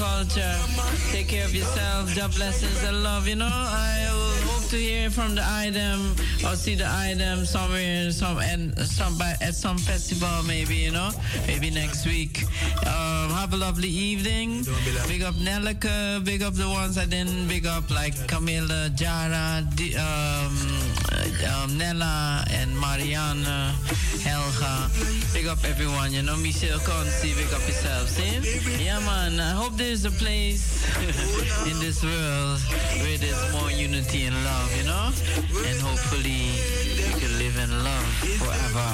culture. Take care of yourself. Job blessings and love. You know, I to hear from the item or see the item somewhere, some and some at some festival maybe. You know, maybe next week. Um, have a lovely evening. Big up Nelleke. Big up the ones I didn't big up like Camila, Jara, um, um, Nella, and Mariana, Helga. Big up everyone. You know, Michelle Consi. Big up yourself. See? Yeah, man. I hope there's a place in this world where there's more unity and love, you know? And hopefully we can live in love forever.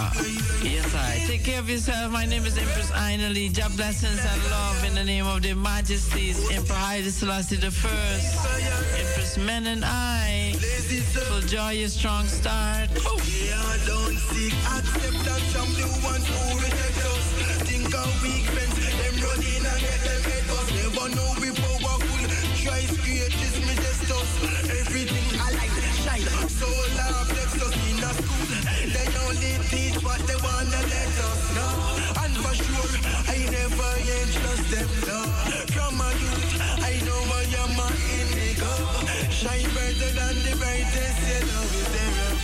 Yes, I. Take care of yourself. My name is Empress Ainali. Job blessings and love in the name of the Majesties, Emperor Haile Selassie the First, Empress Men and I. For joy, a strong start. Oh. Think our weak friends, them run in and get them head us. Never know we powerful. Try create Solar plexus in a school. They only teach what they wanna let us know. And for sure, I never ain't trust them, no. From a youth, I know I am my indigo. Shine brighter than the brightest yellow is there.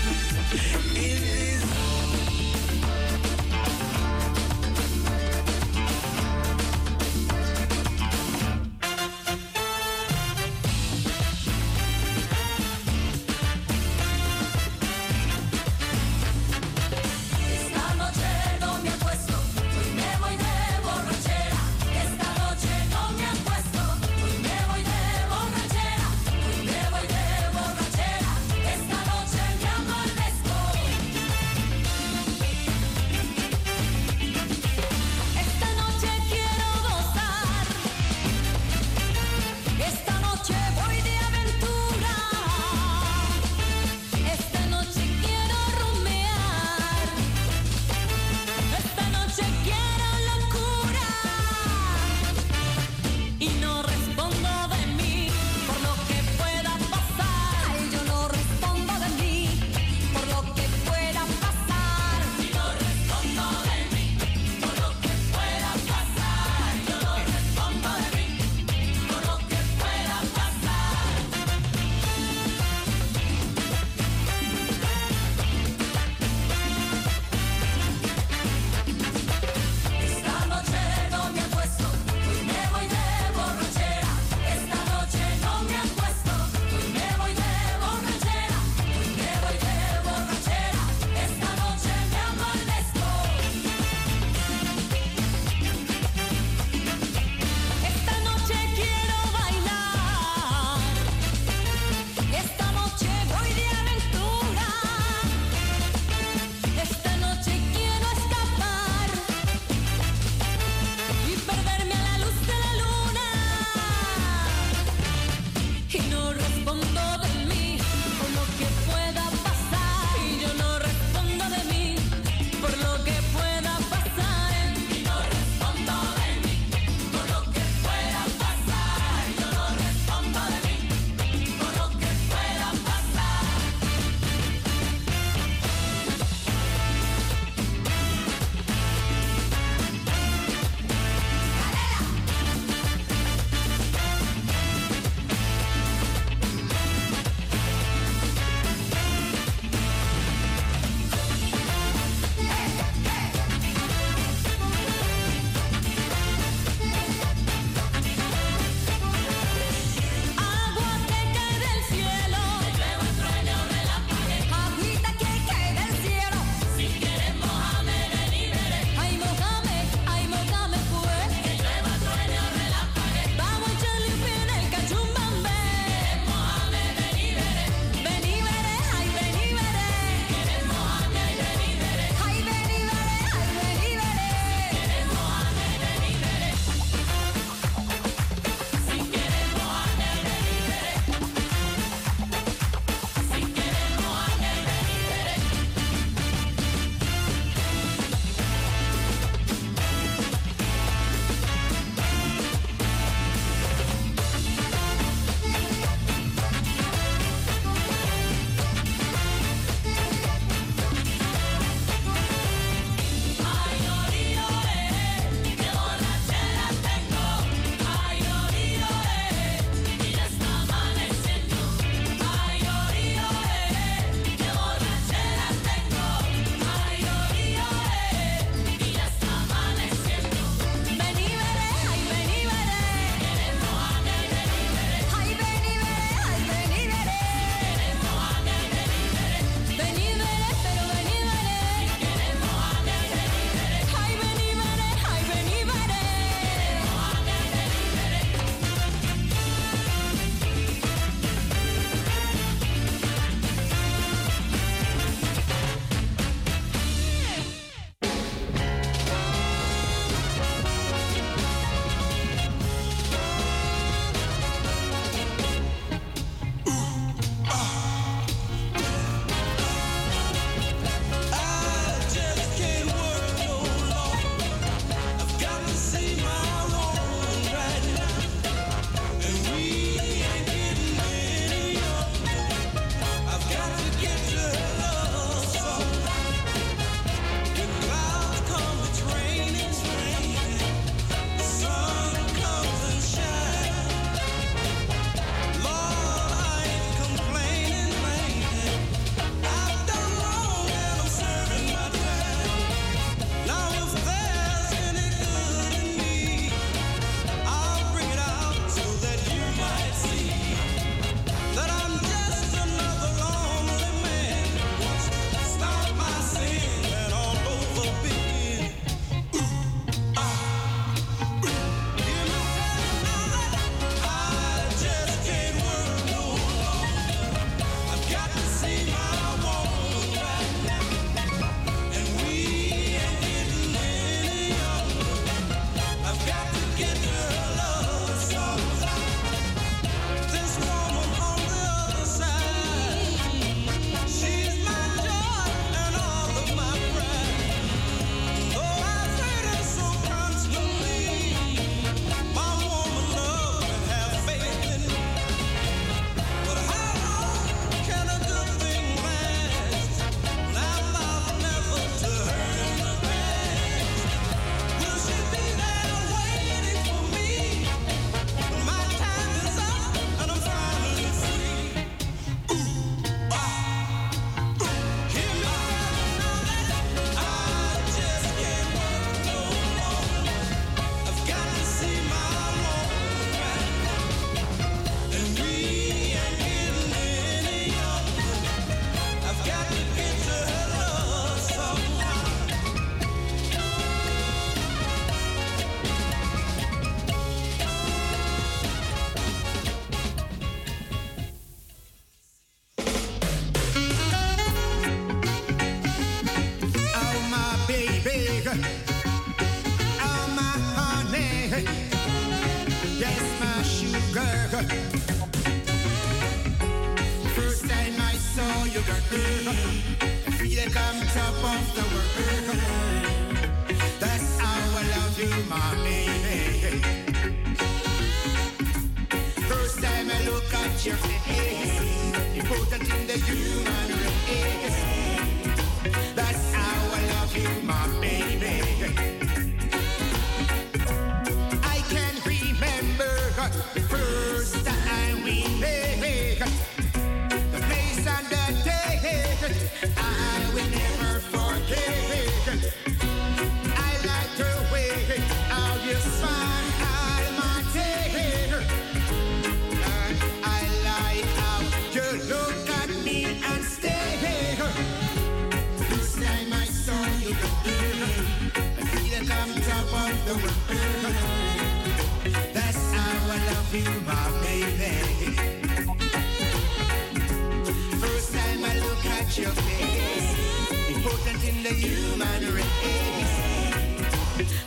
in the human race.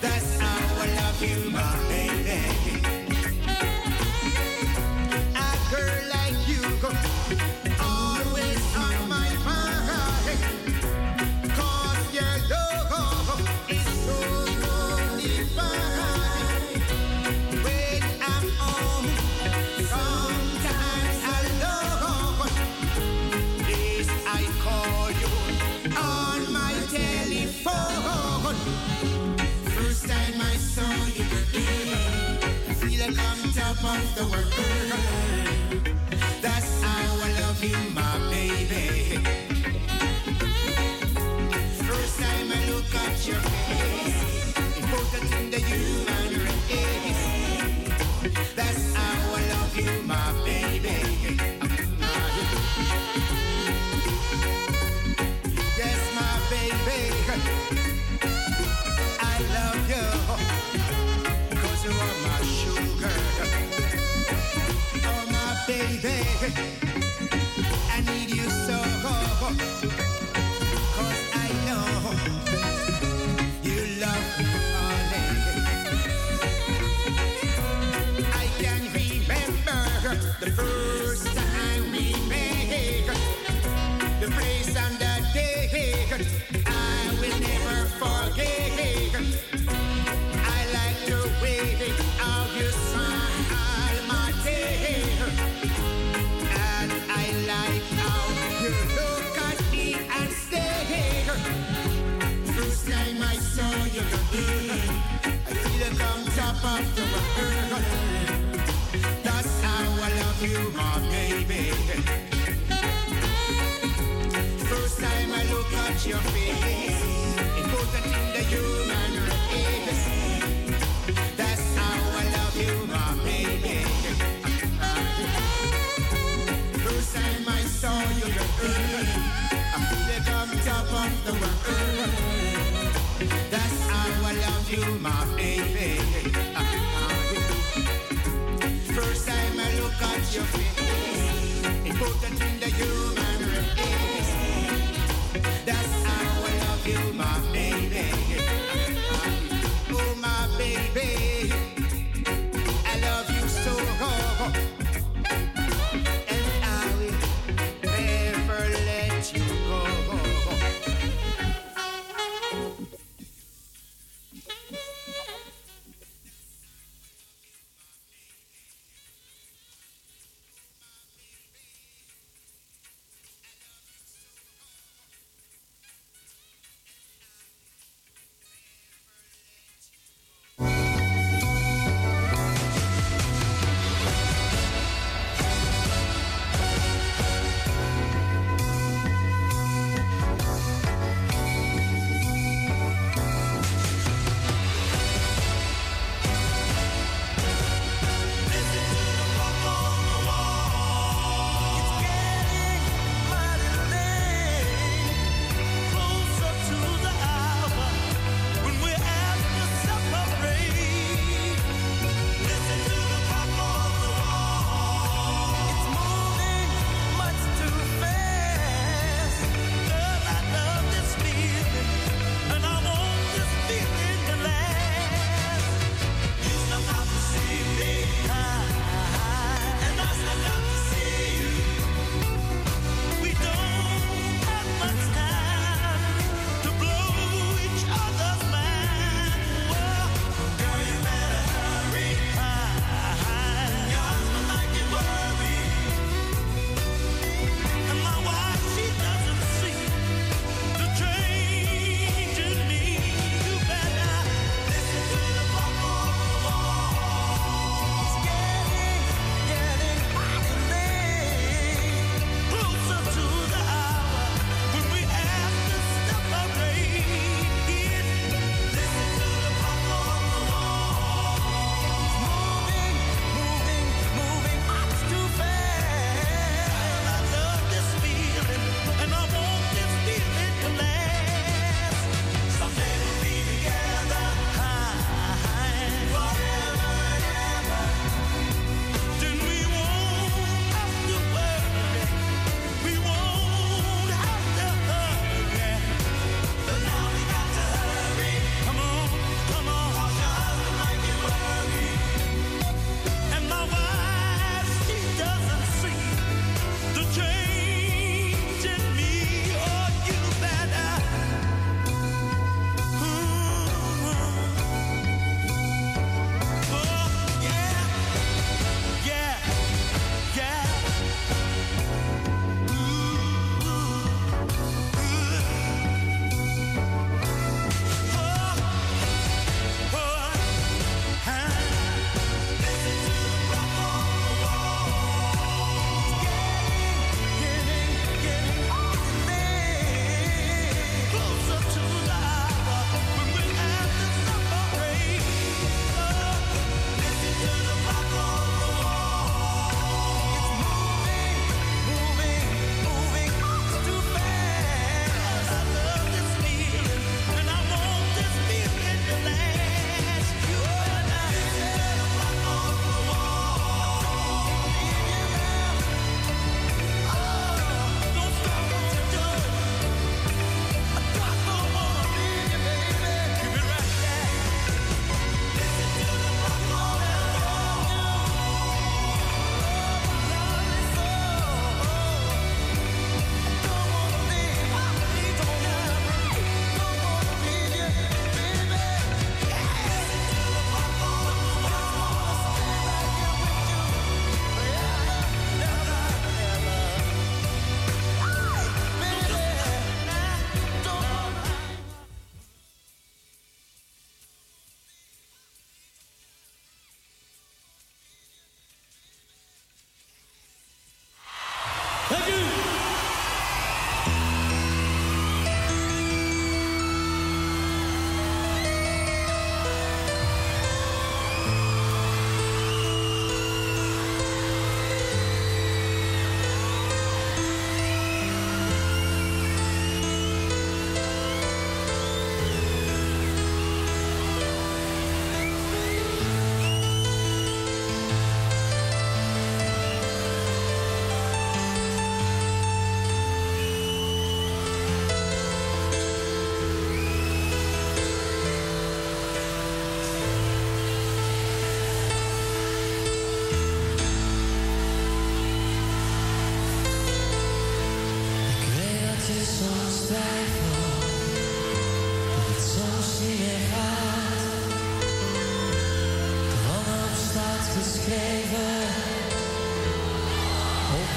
That's how I love you, my baby. the world. That's how I love you, my baby. First time I look at your face, important thing that you The first time we the place and the day, I will never forget. I like the way of your smile, and I like how you look at me and stare. First time I saw you, I feel it on top of the world. you, my baby. First time I look at your face, important in the human race. That's how I love you, my baby. Oh, my baby.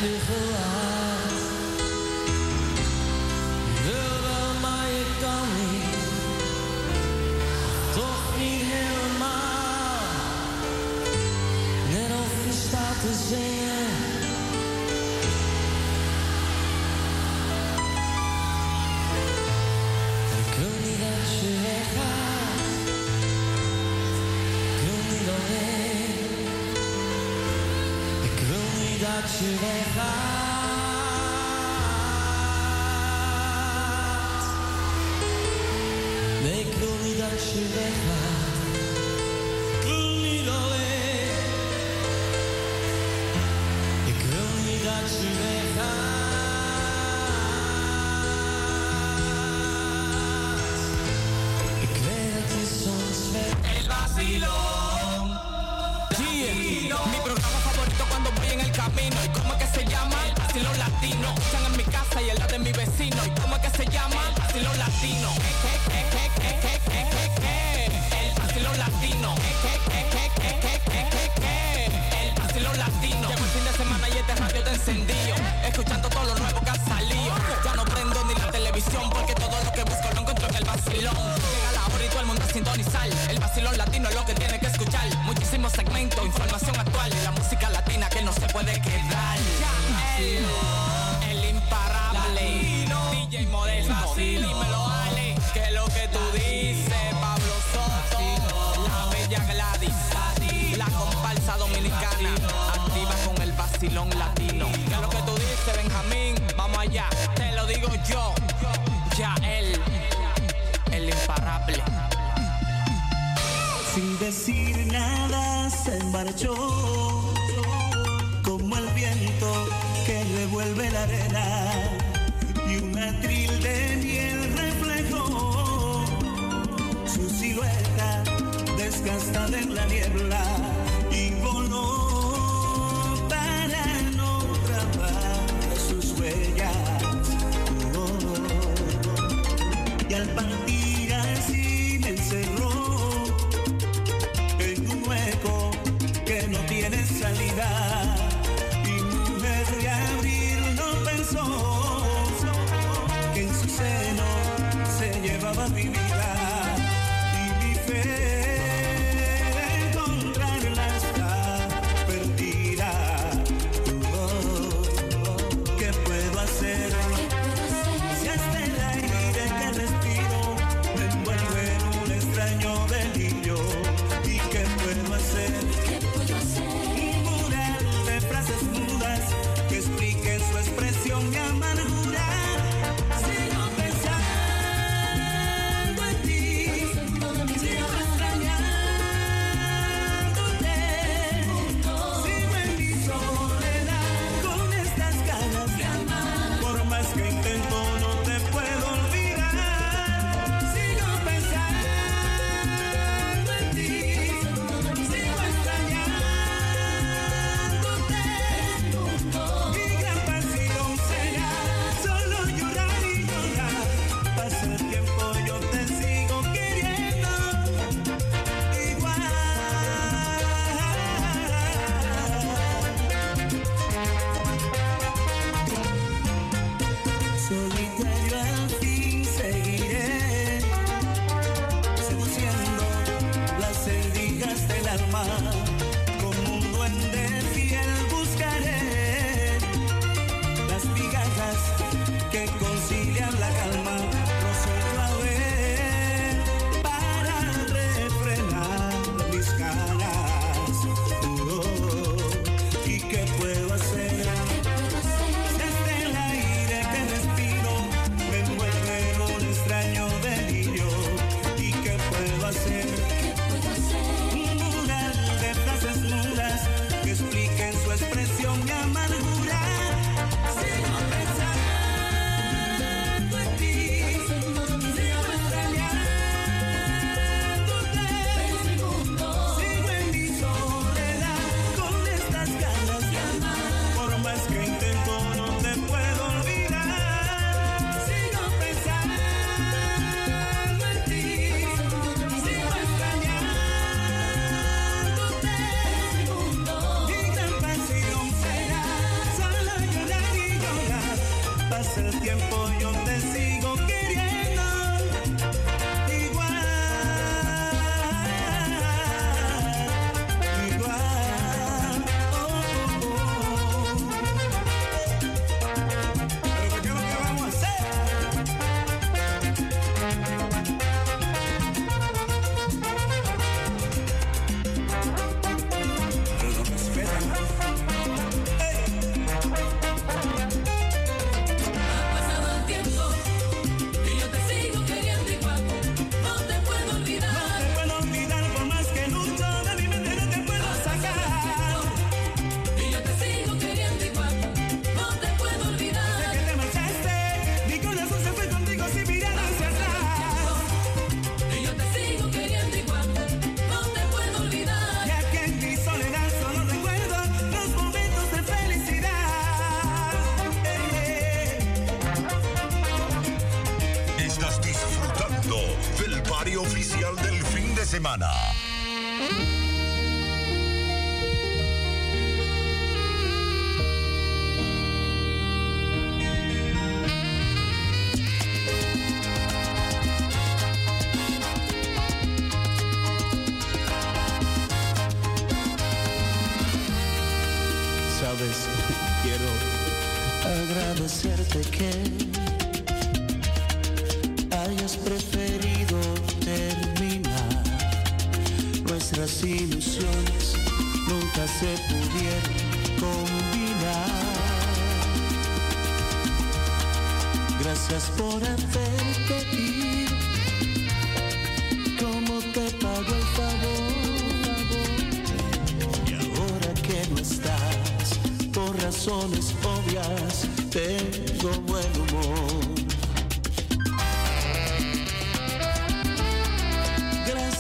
Ik wil niet dat je weggaat. Dat je weggaat. Nee, ik wil niet dat je weggaat. Ik wil niet alleen. Ik wil niet dat je weggaat. Ik weet dat je soms weg. El. Mi programa favorito cuando voy en el camino. ¿Y cómo es que se llama? El vacilón latino. Están en mi casa y el lado de mi vecino. ¿Y cómo es que se llama? El vacilón latino. Eh, eh, eh, eh, eh, eh, eh, eh. El vacilón latino. Eh, eh, eh, eh, eh, eh, eh, eh. El vacilón latino. Llevo el fin de semana y este radio te encendido. Escuchando todo lo nuevo que ha salido. Ya no prendo ni la televisión porque todo lo que busco lo encuentro en el vacilón. Llega la hora y todo el mundo a sintonizar. El yo. Ya él, el imparable. Sin decir nada se marchó, como el viento que revuelve la arena y un atril de miel reflejó su silueta desgastada en la niebla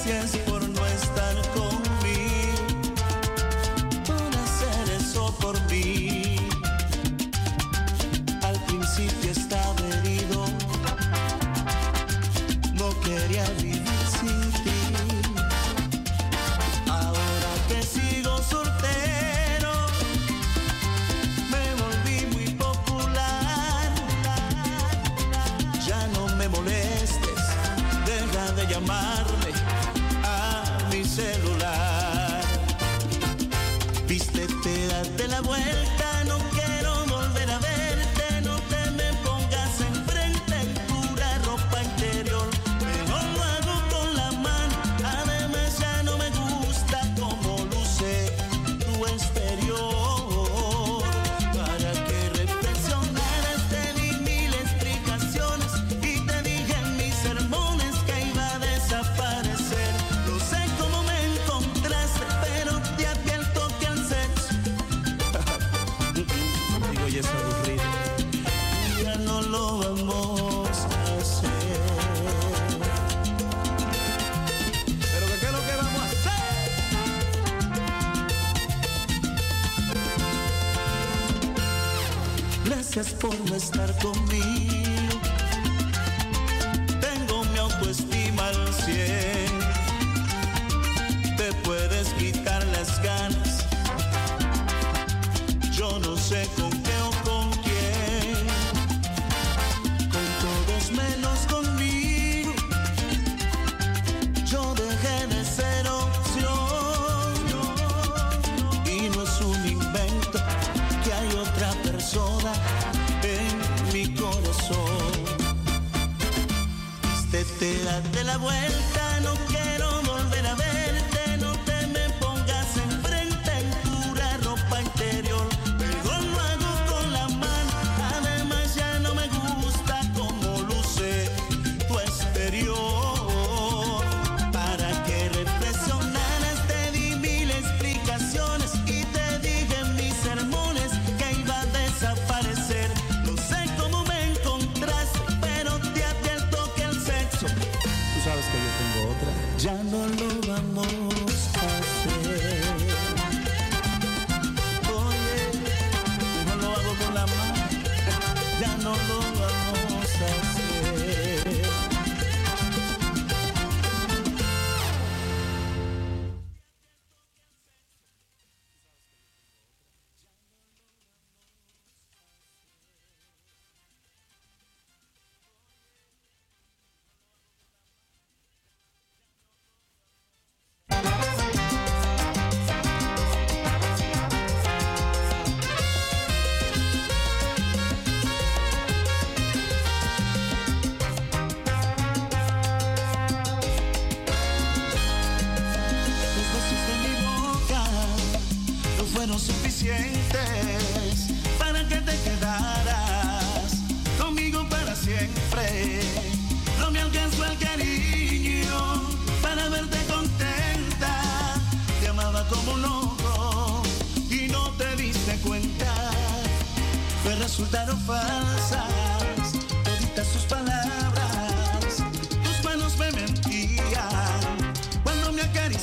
Gracias date la vuelta,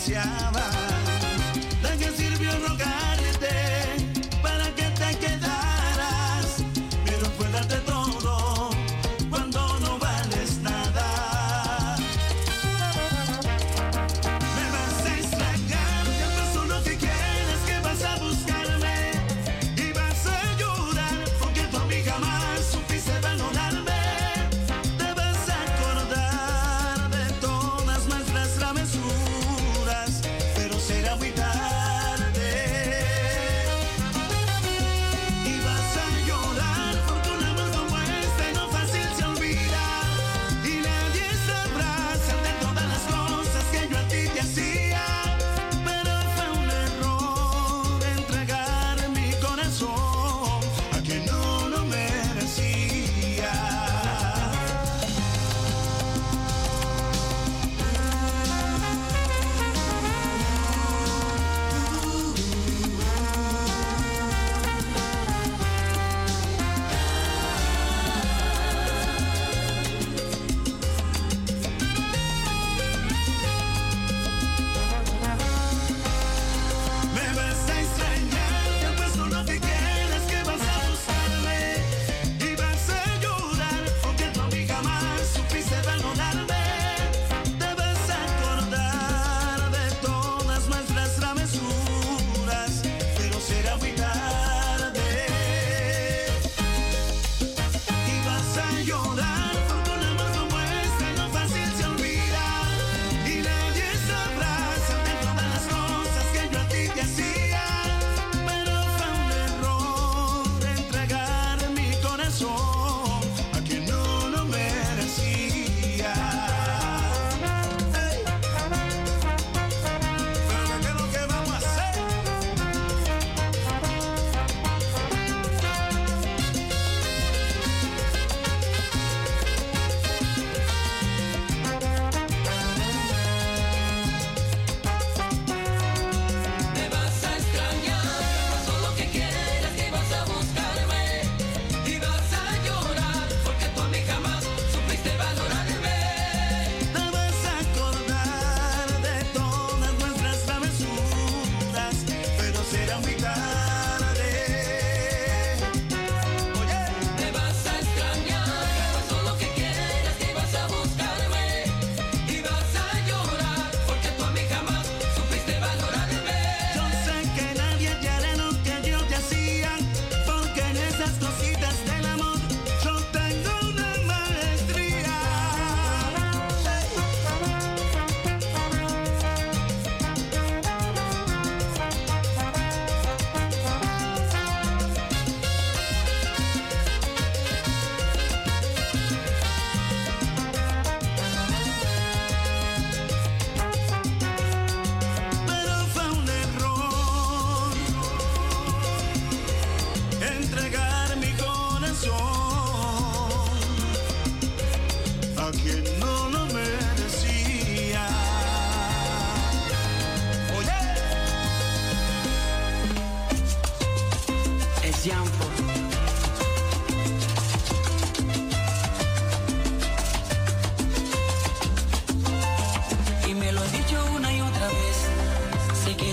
me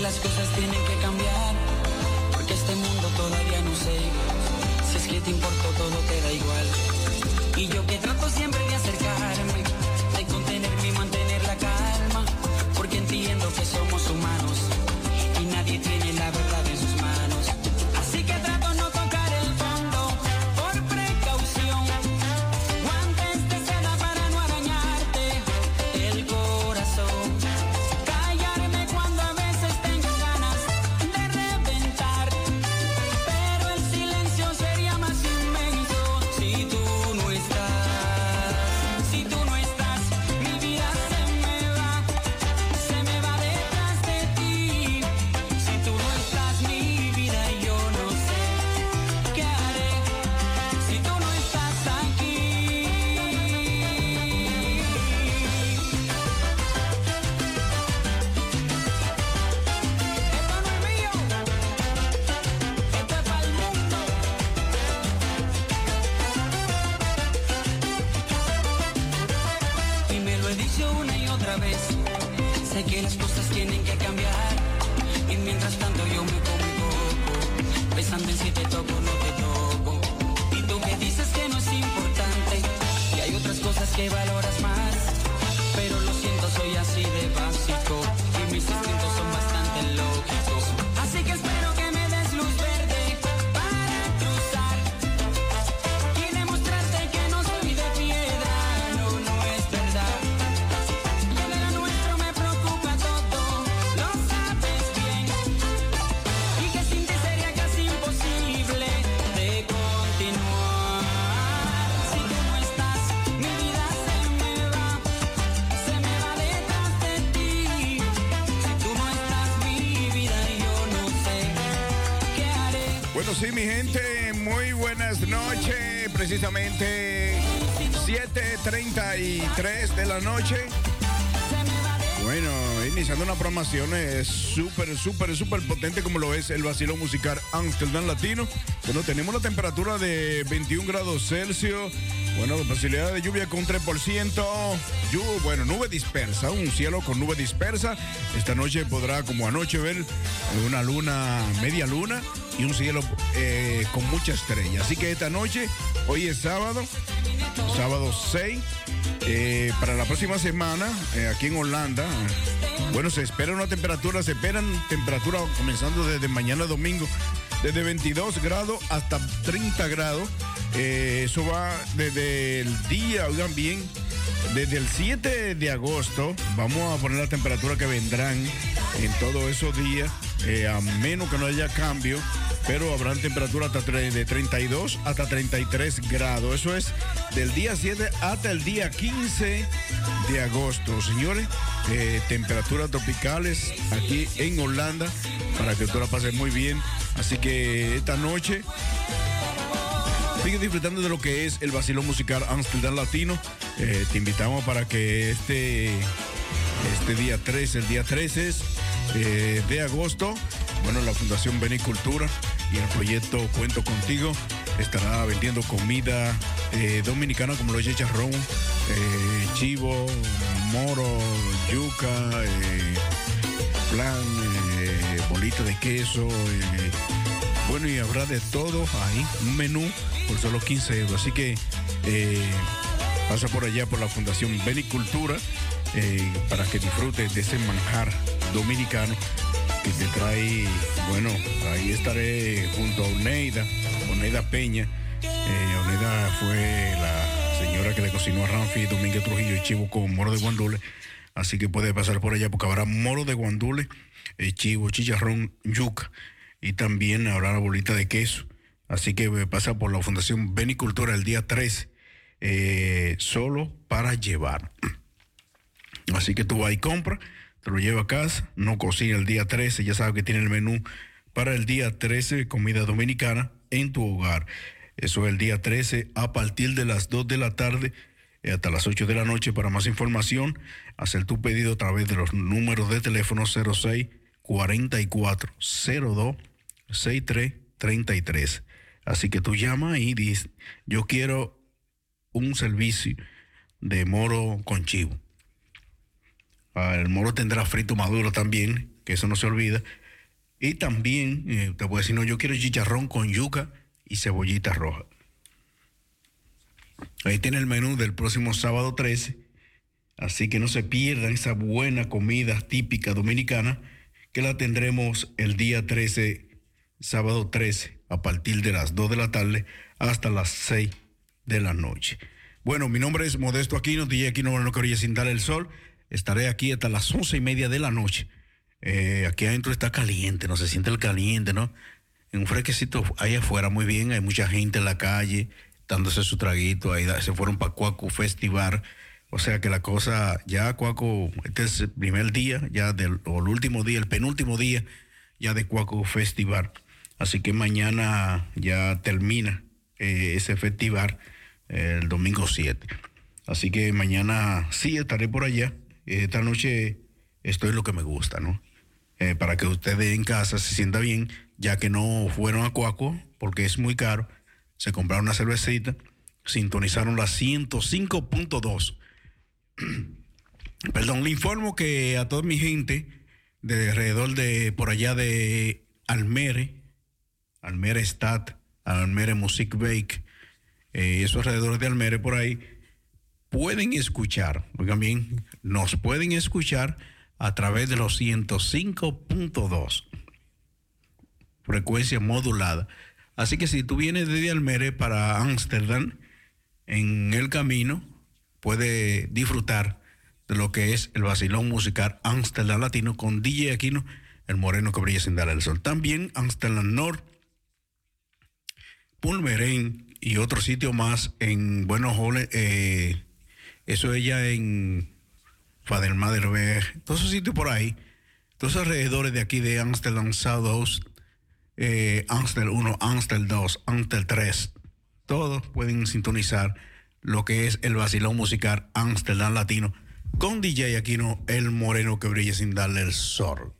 las cosas tienen que cambiar. Porque este mundo todavía no sé. Si es que te importa todo te da igual. Y yo que trato siempre de acercarme. Sí, mi gente, muy buenas noches. Precisamente 7:33 de la noche. Bueno, iniciando una programación súper, súper, súper potente como lo es el vacilo musical Amsterdam Latino. Bueno, tenemos la temperatura de 21 grados Celsius. Bueno, posibilidad de lluvia con 3%. Llu- bueno, nube dispersa, un cielo con nube dispersa. Esta noche podrá, como anoche, ver una luna, media luna y un cielo eh, con mucha estrella. Así que esta noche, hoy es sábado, sábado 6. eh, para la próxima semana, eh, aquí en Holanda, bueno, se espera una temperatura, se esperan temperaturas comenzando desde mañana domingo, desde 22 grados hasta 30 grados. Eso va desde el día, oigan bien, desde el 7 de agosto, vamos a poner la temperatura que vendrán en todos esos días, eh, a menos que no haya cambio, pero habrán temperaturas hasta de 32 hasta 33 grados. Eso es del día 7 hasta el día 15 de agosto. Señores, eh, temperaturas tropicales aquí en Holanda para que tú la pases muy bien. Así que esta noche Sigue disfrutando de lo que es el vacilo musical Amsterdam Latino. Eh, te invitamos para que este, este día 13, el día 13 es, eh, de agosto, bueno, la Fundación Benicultura y el proyecto Cuento Contigo estará vendiendo comida eh, dominicana como lo es chicharrón, chivo, moro, yuca, plan, bolita de queso, bueno, y habrá de todo ahí, un menú por solo 15 euros. Así que eh, pasa por allá por la Fundación Benicultura eh, para que disfrutes de ese manjar dominicano que te trae, bueno, ahí estaré junto a Oneida, Oneida Peña. Eh, Oneida fue la señora que le cocinó a Ramfi Domínguez Trujillo y chivo con moro de guandule. Así que puede pasar por allá porque habrá moro de guandule, eh, chivo, chicharrón, yuca y también habrá la bolita de queso. Así que eh, pasa por la Fundación Benicultura el día 13, eh, solo para llevar. Así que tú vas y compra, te lo lleva a casa, no cocina el día 13, ya sabes que tiene el menú para el día 13, comida dominicana en tu hogar. Eso es el día 13 a partir de las 2 de la tarde eh, hasta las 8 de la noche. Para más información, hacer tu pedido a través de los números de teléfono 06 44 02 63 33. Así que tú llamas y dices, yo quiero un servicio de moro con chivo. Ah, el moro tendrá frito maduro también, que eso no se olvida. Y también eh, te puedo decir, no, yo quiero chicharrón con yuca y cebollita roja. Ahí tiene el menú del próximo sábado 13. Así que no se pierdan esa buena comida típica dominicana que la tendremos el día 13, sábado 13, a partir de las 2 de la tarde hasta las 6 de la noche. Bueno, mi nombre es Modesto Aquino, DJ Aquino no quería sin dar el sol. Estaré aquí hasta las once y media de la noche. Eh, aquí adentro está caliente, no se siente el caliente, ¿no? En un fresquecito ahí afuera, muy bien, hay mucha gente en la calle, dándose su traguito, ahí se fueron para Cuaco Festival. O sea que la cosa, ya Cuaco, este es el primer día, ya del, o el último día, el penúltimo día ya de Cuaco Festival. Así que mañana ya termina eh, ese festival el domingo 7. Así que mañana sí estaré por allá. Esta noche estoy lo que me gusta, ¿no? Eh, para que ustedes en casa se sienta bien, ya que no fueron a Cuaco, porque es muy caro. Se compraron una cervecita, sintonizaron la 105.2. Perdón, le informo que a toda mi gente de alrededor de por allá de Almere, Almere Stat, Almere Music Bake, eh, esos alrededores de Almere por ahí, pueden escuchar, oigan bien, nos pueden escuchar a través de los 105.2, frecuencia modulada. Así que si tú vienes desde Almere para Ámsterdam, en el camino, puede disfrutar de lo que es el vacilón musical Amsterdam Latino con DJ Aquino, el moreno que brilla sin dar el sol. También Amsterdam North, Pulmerén y otro sitio más en Buenos Aires, eh, eso es ya en Fadermaderberg, todos esos sitios por ahí, todos alrededores de aquí de Amsterdam South eh, Amstel 1, Amstel 2, Amstel 3, todos pueden sintonizar lo que es el vacilón musical Amsterdam Latino con DJ Aquino, el moreno que brilla sin darle el sol.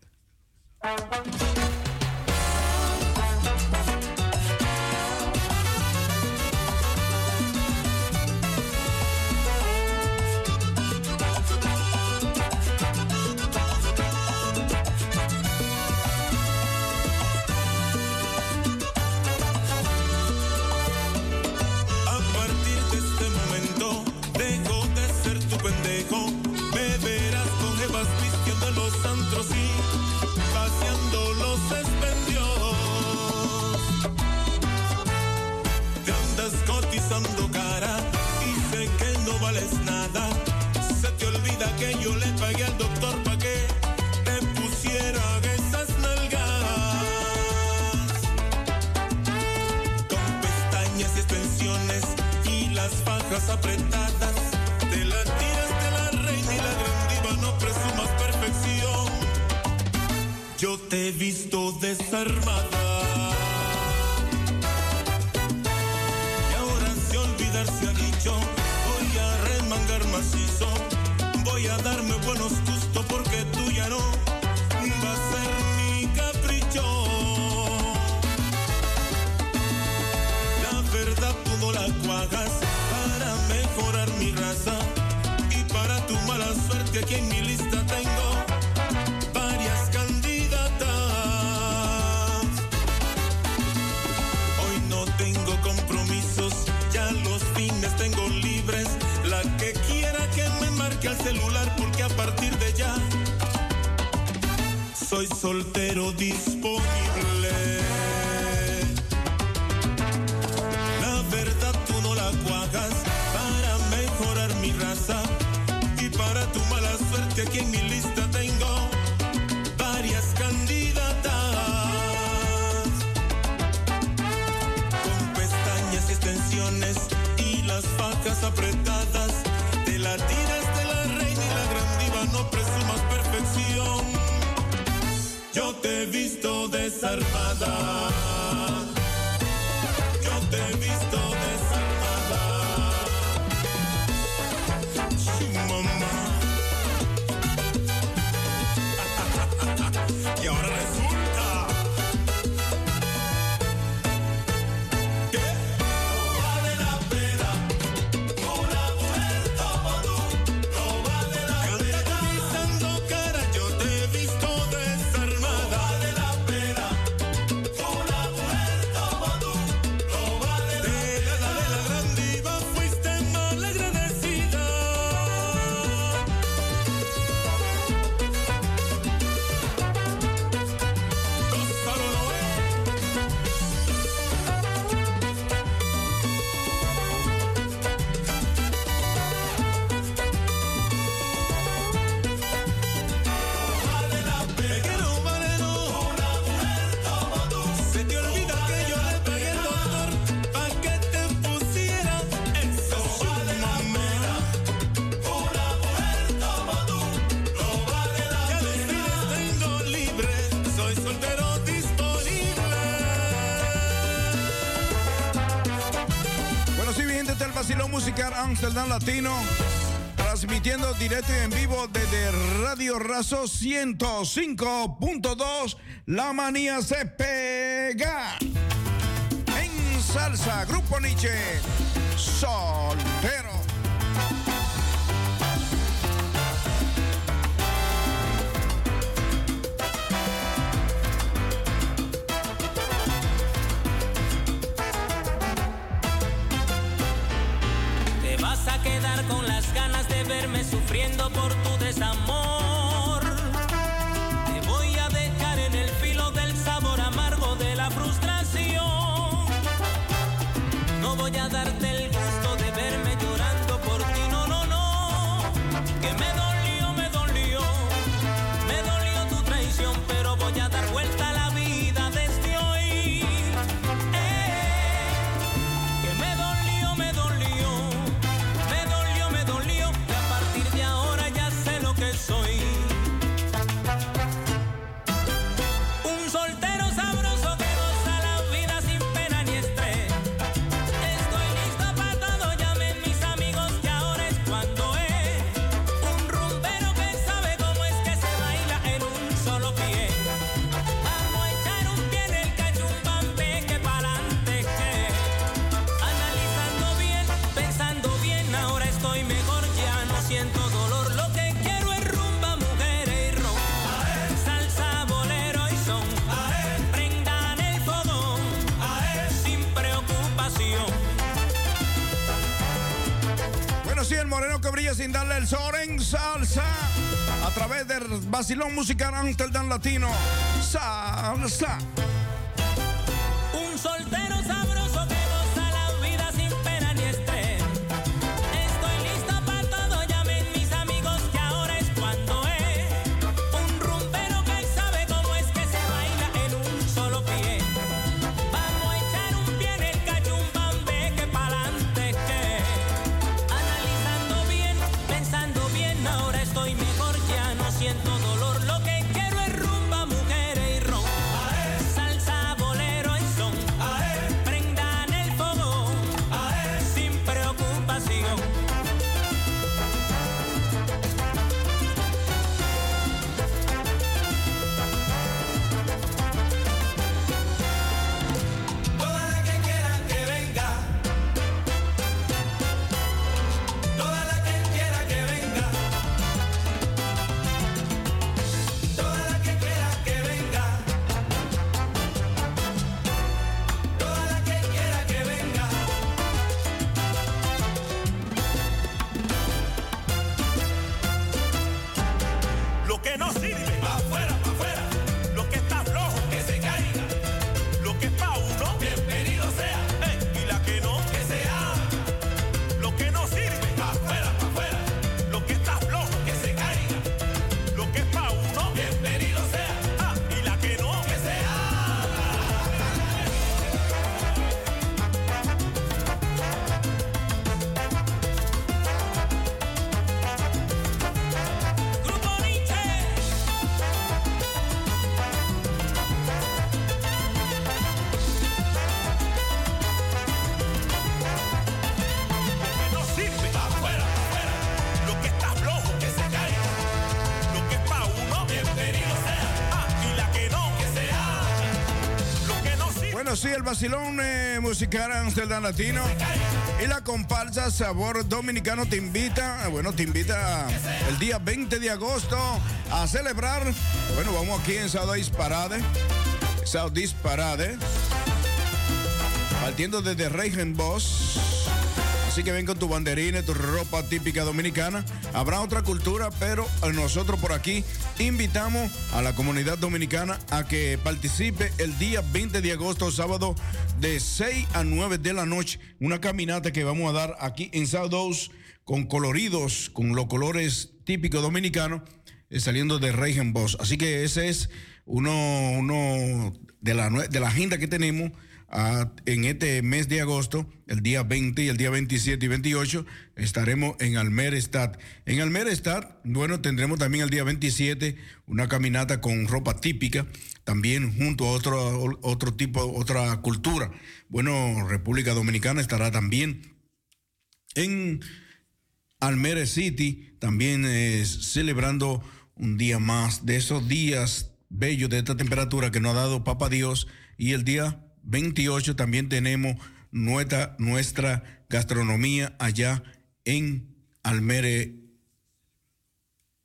Apretadas. Te la tiras de la reina y la gran diva, no presumas perfección. Yo te he visto desarmada. Directo y en vivo desde Radio Razo 105.2. La manía se pega. En salsa, Grupo Nietzsche. Soltero. Moreno que brilla sin darle el sol en salsa. A través del Basilón Musical Amsterdam Latino. Salsa. El Basilón eh, Musical Amsterdam Latino. Y la comparsa Sabor Dominicano te invita, eh, bueno, te invita el día 20 de agosto a celebrar. Bueno, vamos aquí en Southeast Parade. Southeast Parade. Partiendo desde Reichenbosch. Así que ven con tu banderina, y tu ropa típica dominicana. Habrá otra cultura, pero nosotros por aquí invitamos a la comunidad dominicana a que participe el día 20 de agosto, sábado, de 6 a 9 de la noche. Una caminata que vamos a dar aquí en South con coloridos, con los colores típicos dominicanos, eh, saliendo de Reichenbosch. Así que ese es uno, de, la, de la agenda que tenemos en este mes de agosto, el día 20 y el día 27 y 28, estaremos en Almerestad. En Almerestad, bueno, tendremos también el día 27 una caminata con ropa típica, también junto a otro, otro tipo, otra cultura. Bueno, República Dominicana estará también en Almere City, también eh, celebrando un día más de esos días bellos de esta temperatura que nos ha dado Papa Dios. Y el día 28 también tenemos nuestra, gastronomía allá en Almere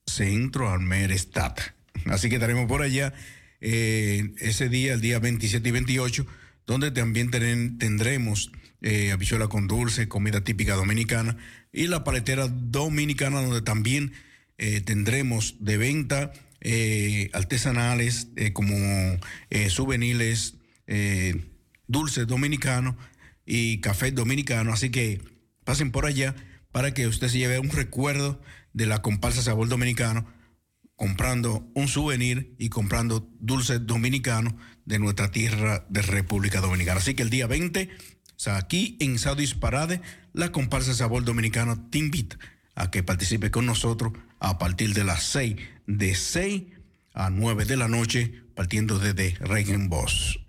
Centro, Almere Stata. Así que estaremos por allá eh, ese día, el día 27 y 28, donde también tendremos eh, habichuela con dulce, comida típica dominicana, y la paletera dominicana, donde también eh, tendremos de venta eh, artesanales como souvenirs, eh, dulces dominicanos y café dominicano. Así que pasen por allá para que usted se lleve un recuerdo de la comparsa Sabor Dominicano comprando un souvenir y comprando dulces dominicanos de nuestra tierra de República Dominicana. Así que el día 20, o sea, aquí en Saudis Parade, la comparsa Sabor Dominicano te invita a que participe con nosotros a partir de las 6, de 6 a 9 de la noche, partiendo desde Regenbosch.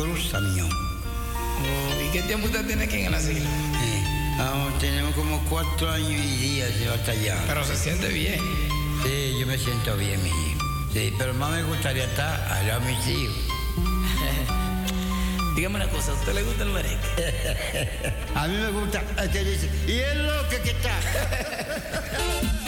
Cruz Samión. Oh, ¿Y qué tiempo usted tiene aquí en el asilo? Eh, sí. Tenemos como cuatro años y días de batallar. Pero se siente bien. Sí, yo me siento bien, mi hijo. Sí, pero más me gustaría estar al lado de mis hijos. Dígame una cosa, ¿a usted le gusta el merengue? a mí me gusta. Usted dice, y es loco que está.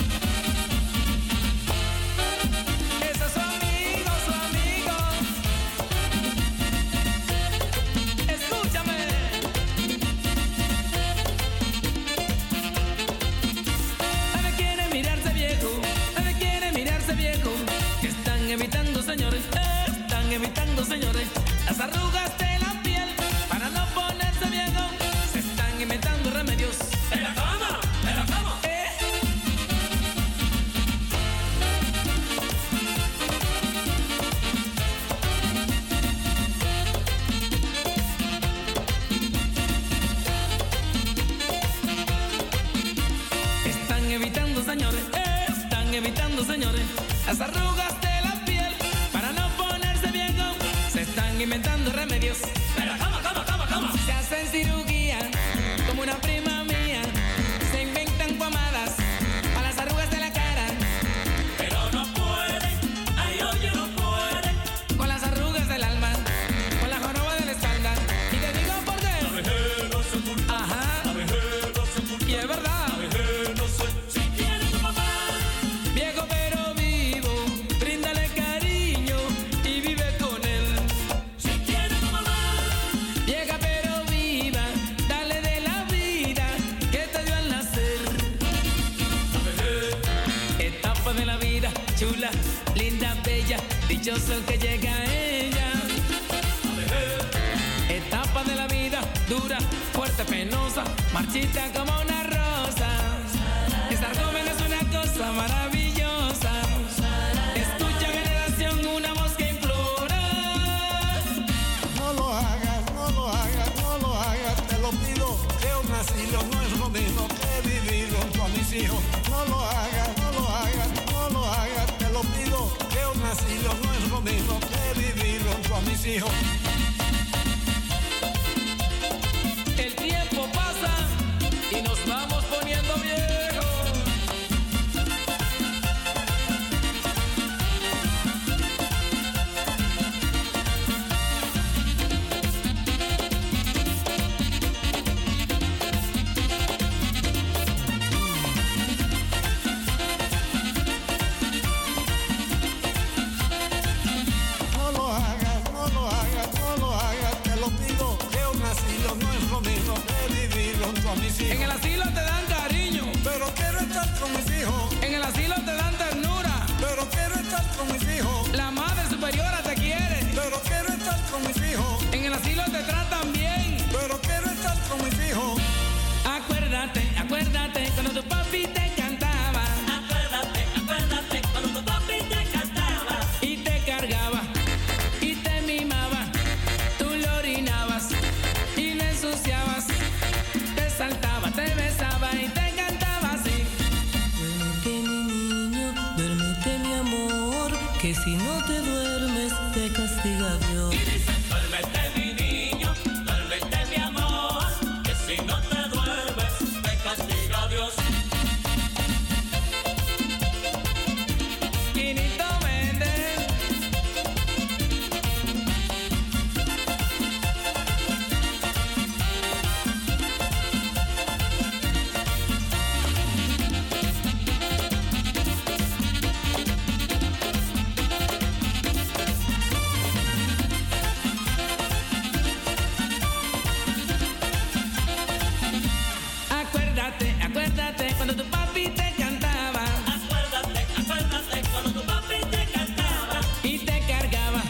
y te cargaba,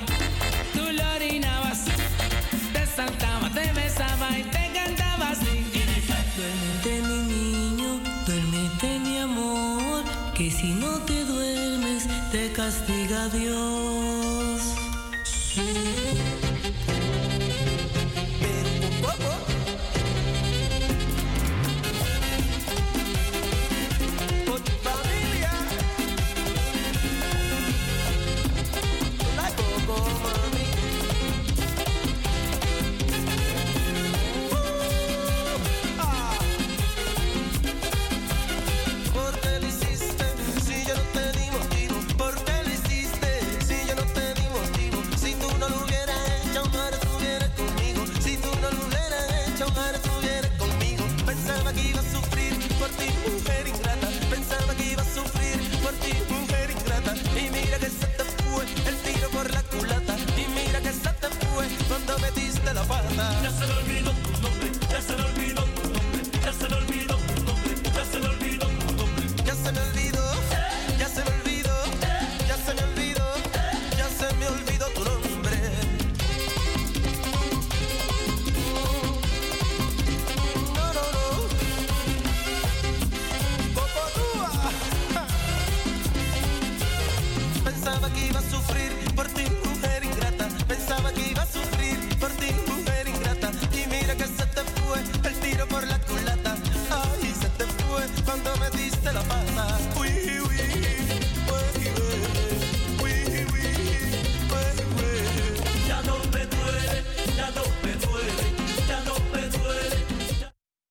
tú lo orinabas, te saltaba, te besaba y te cantaba así. Duérmete mi niño, duérmete mi amor, que si no te duermes te castiga Dios.